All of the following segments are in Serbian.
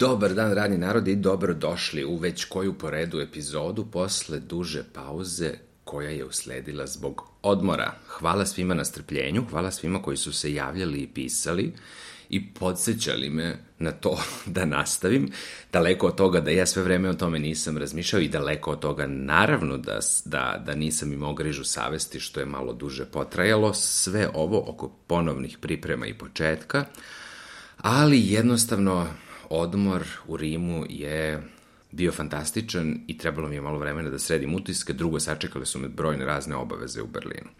Dobar dan, radni narod i dobro došli u već koju poredu epizodu posle duže pauze koja je usledila zbog odmora. Hvala svima na strpljenju, hvala svima koji su se javljali i pisali i podsjećali me na to da nastavim. Daleko od toga da ja sve vreme o tome nisam razmišljao i daleko od toga naravno da, da, da nisam imao grižu savesti što je malo duže potrajalo. Sve ovo oko ponovnih priprema i početka, ali jednostavno odmor u Rimu je bio fantastičan i trebalo mi je malo vremena da sredim utiske, drugo sačekale su me brojne razne obaveze u Berlinu.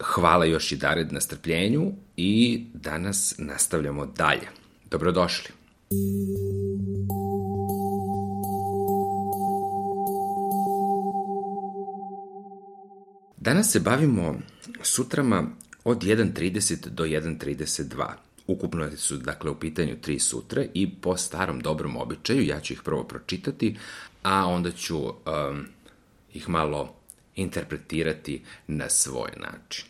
Hvala još i Dared na strpljenju i danas nastavljamo dalje. Dobrodošli. Danas se bavimo sutrama od 1.30 do 1.32. Ukupno su, dakle, u pitanju tri sutre i po starom dobrom običaju, ja ću ih prvo pročitati, a onda ću um, ih malo interpretirati na svoj način.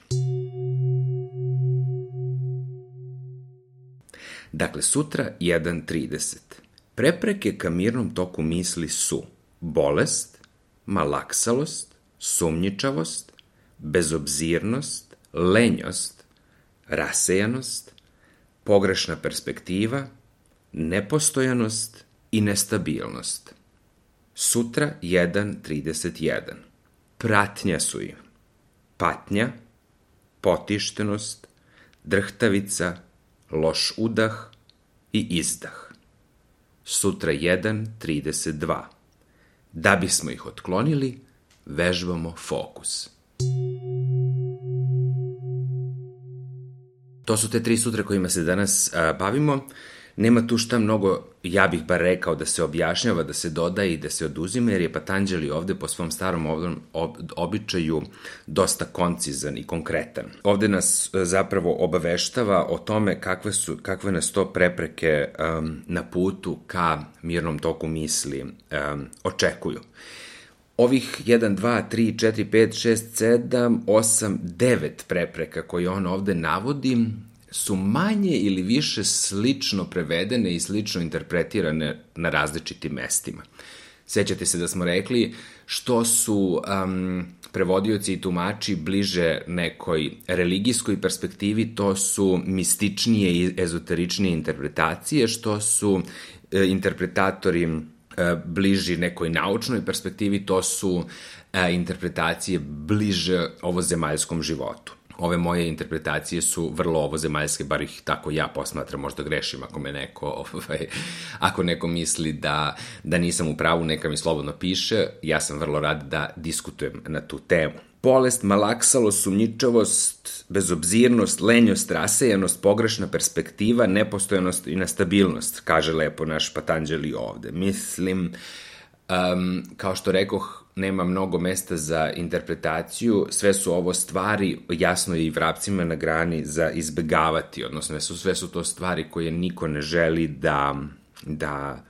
Dakle, sutra 1.30. Prepreke ka mirnom toku misli su bolest, malaksalost, sumnjičavost, bezobzirnost, lenjost, rasejanost, pogrešna perspektiva, nepostojanost i nestabilnost. Sutra 1.31. Pratnja su im patnja, potištenost, drhtavica, loš udah i izdah. Sutra 1.32. Da bismo ih otklonili, vežbamo fokus. To su te tri sutre kojima se danas a, bavimo. Nema tu šta mnogo, ja bih bar rekao, da se objašnjava, da se dodaje i da se oduzime, jer je Patanđeli ovde po svom starom ob, običaju dosta koncizan i konkretan. Ovde nas zapravo obaveštava o tome kakve, su, kakve nas to prepreke um, na putu ka mirnom toku misli um, očekuju ovih 1, 2, 3, 4, 5, 6, 7, 8, 9 prepreka koje on ovde navodi su manje ili više slično prevedene i slično interpretirane na različitim mestima. Sećate se da smo rekli što su um, prevodioci i tumači bliže nekoj religijskoj perspektivi, to su mističnije i ezoteričnije interpretacije, što su e, interpretatori bliži nekoj naučnoj perspektivi, to su e, interpretacije bliže ovozemaljskom životu. Ove moje interpretacije su vrlo ovozemaljske, bar ih tako ja posmatram, možda grešim ako me neko, ovaj, ako neko misli da, da nisam u pravu, neka mi slobodno piše, ja sam vrlo rad da diskutujem na tu temu bolest, malaksalost, sumnjičavost, bezobzirnost, lenjost, rasejanost, pogrešna perspektiva, nepostojanost i nestabilnost, kaže lepo naš Patanđeli ovde. Mislim, um, kao što rekoh, nema mnogo mesta za interpretaciju, sve su ovo stvari, jasno i vrapcima na grani, za izbegavati, odnosno sve su to stvari koje niko ne želi da, da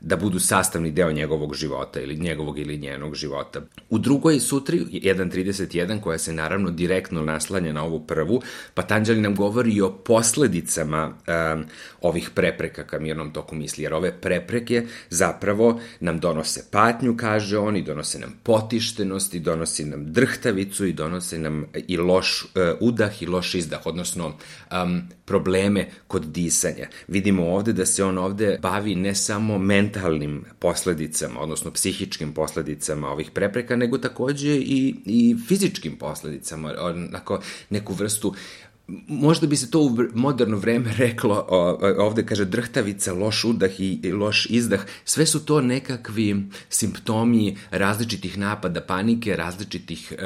da budu sastavni deo njegovog života ili njegovog ili njenog života. U drugoj sutri, 1.31, koja se naravno direktno naslanja na ovu prvu, Patanđali nam govori o posledicama um, ovih prepreka ka mirnom toku misli, jer ove prepreke zapravo nam donose patnju, kaže on, i donose nam potištenost, i donosi nam drhtavicu, i donose nam i loš uh, udah i loš izdah, odnosno um, probleme kod disanja. Vidimo ovde da se on ovde bavi ne samo mentalnim posledicama, odnosno psihičkim posledicama ovih prepreka, nego takođe i, i fizičkim posledicama, onako neku vrstu možda bi se to u moderno vreme reklo, ovde kaže drhtavica, loš udah i loš izdah, sve su to nekakvi simptomi različitih napada panike, različitih uh,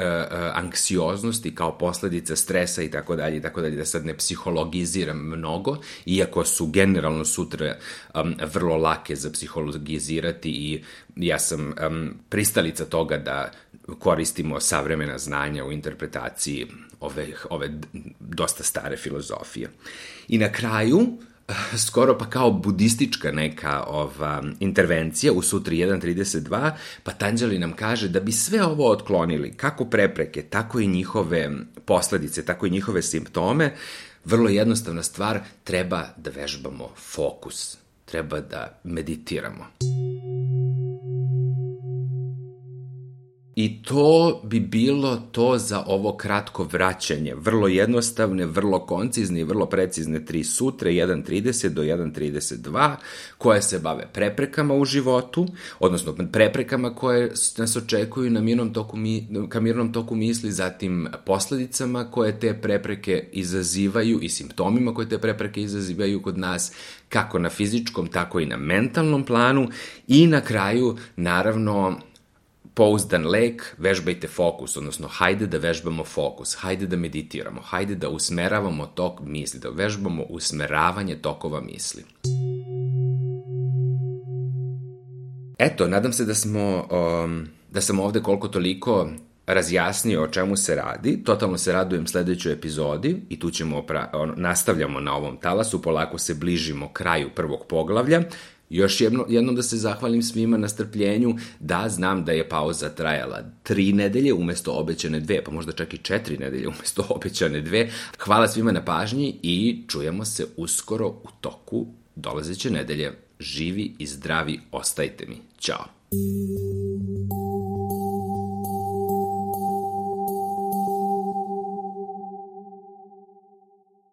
anksioznosti kao posledica stresa i tako dalje i tako dalje, da sad ne psihologiziram mnogo, iako su generalno sutra um, vrlo lake za psihologizirati i ja sam um, pristalica toga da koristimo savremena znanja u interpretaciji ove, ove dosta stare filozofije. I na kraju, skoro pa kao budistička neka ova intervencija u Sutri 1.32, Patanđali nam kaže da bi sve ovo otklonili, kako prepreke, tako i njihove posledice, tako i njihove simptome, vrlo jednostavna stvar, treba da vežbamo fokus. treba da meditiramo. I to bi bilo to za ovo kratko vraćanje. Vrlo jednostavne, vrlo koncizne i vrlo precizne tri sutre, 1.30 do 1.32, koje se bave preprekama u životu, odnosno preprekama koje nas očekuju na mirnom toku, ka mirnom toku misli, zatim posledicama koje te prepreke izazivaju i simptomima koje te prepreke izazivaju kod nas, kako na fizičkom, tako i na mentalnom planu i na kraju, naravno, pouzdan lek, vežbajte fokus, odnosno hajde da vežbamo fokus, hajde da meditiramo, hajde da usmeravamo tok misli, da vežbamo usmeravanje tokova misli. Eto, nadam se da smo, um, da sam ovde koliko toliko razjasnio o čemu se radi. Totalno se radujem sledećoj epizodi i tu ćemo, pra, on, nastavljamo na ovom talasu, polako se bližimo kraju prvog poglavlja Još jedno, jednom da se zahvalim svima na strpljenju, da znam da je pauza trajala tri nedelje umesto obećane dve, pa možda čak i četiri nedelje umesto obećane dve. Hvala svima na pažnji i čujemo se uskoro u toku dolazeće nedelje. Živi i zdravi, ostajte mi. Ćao!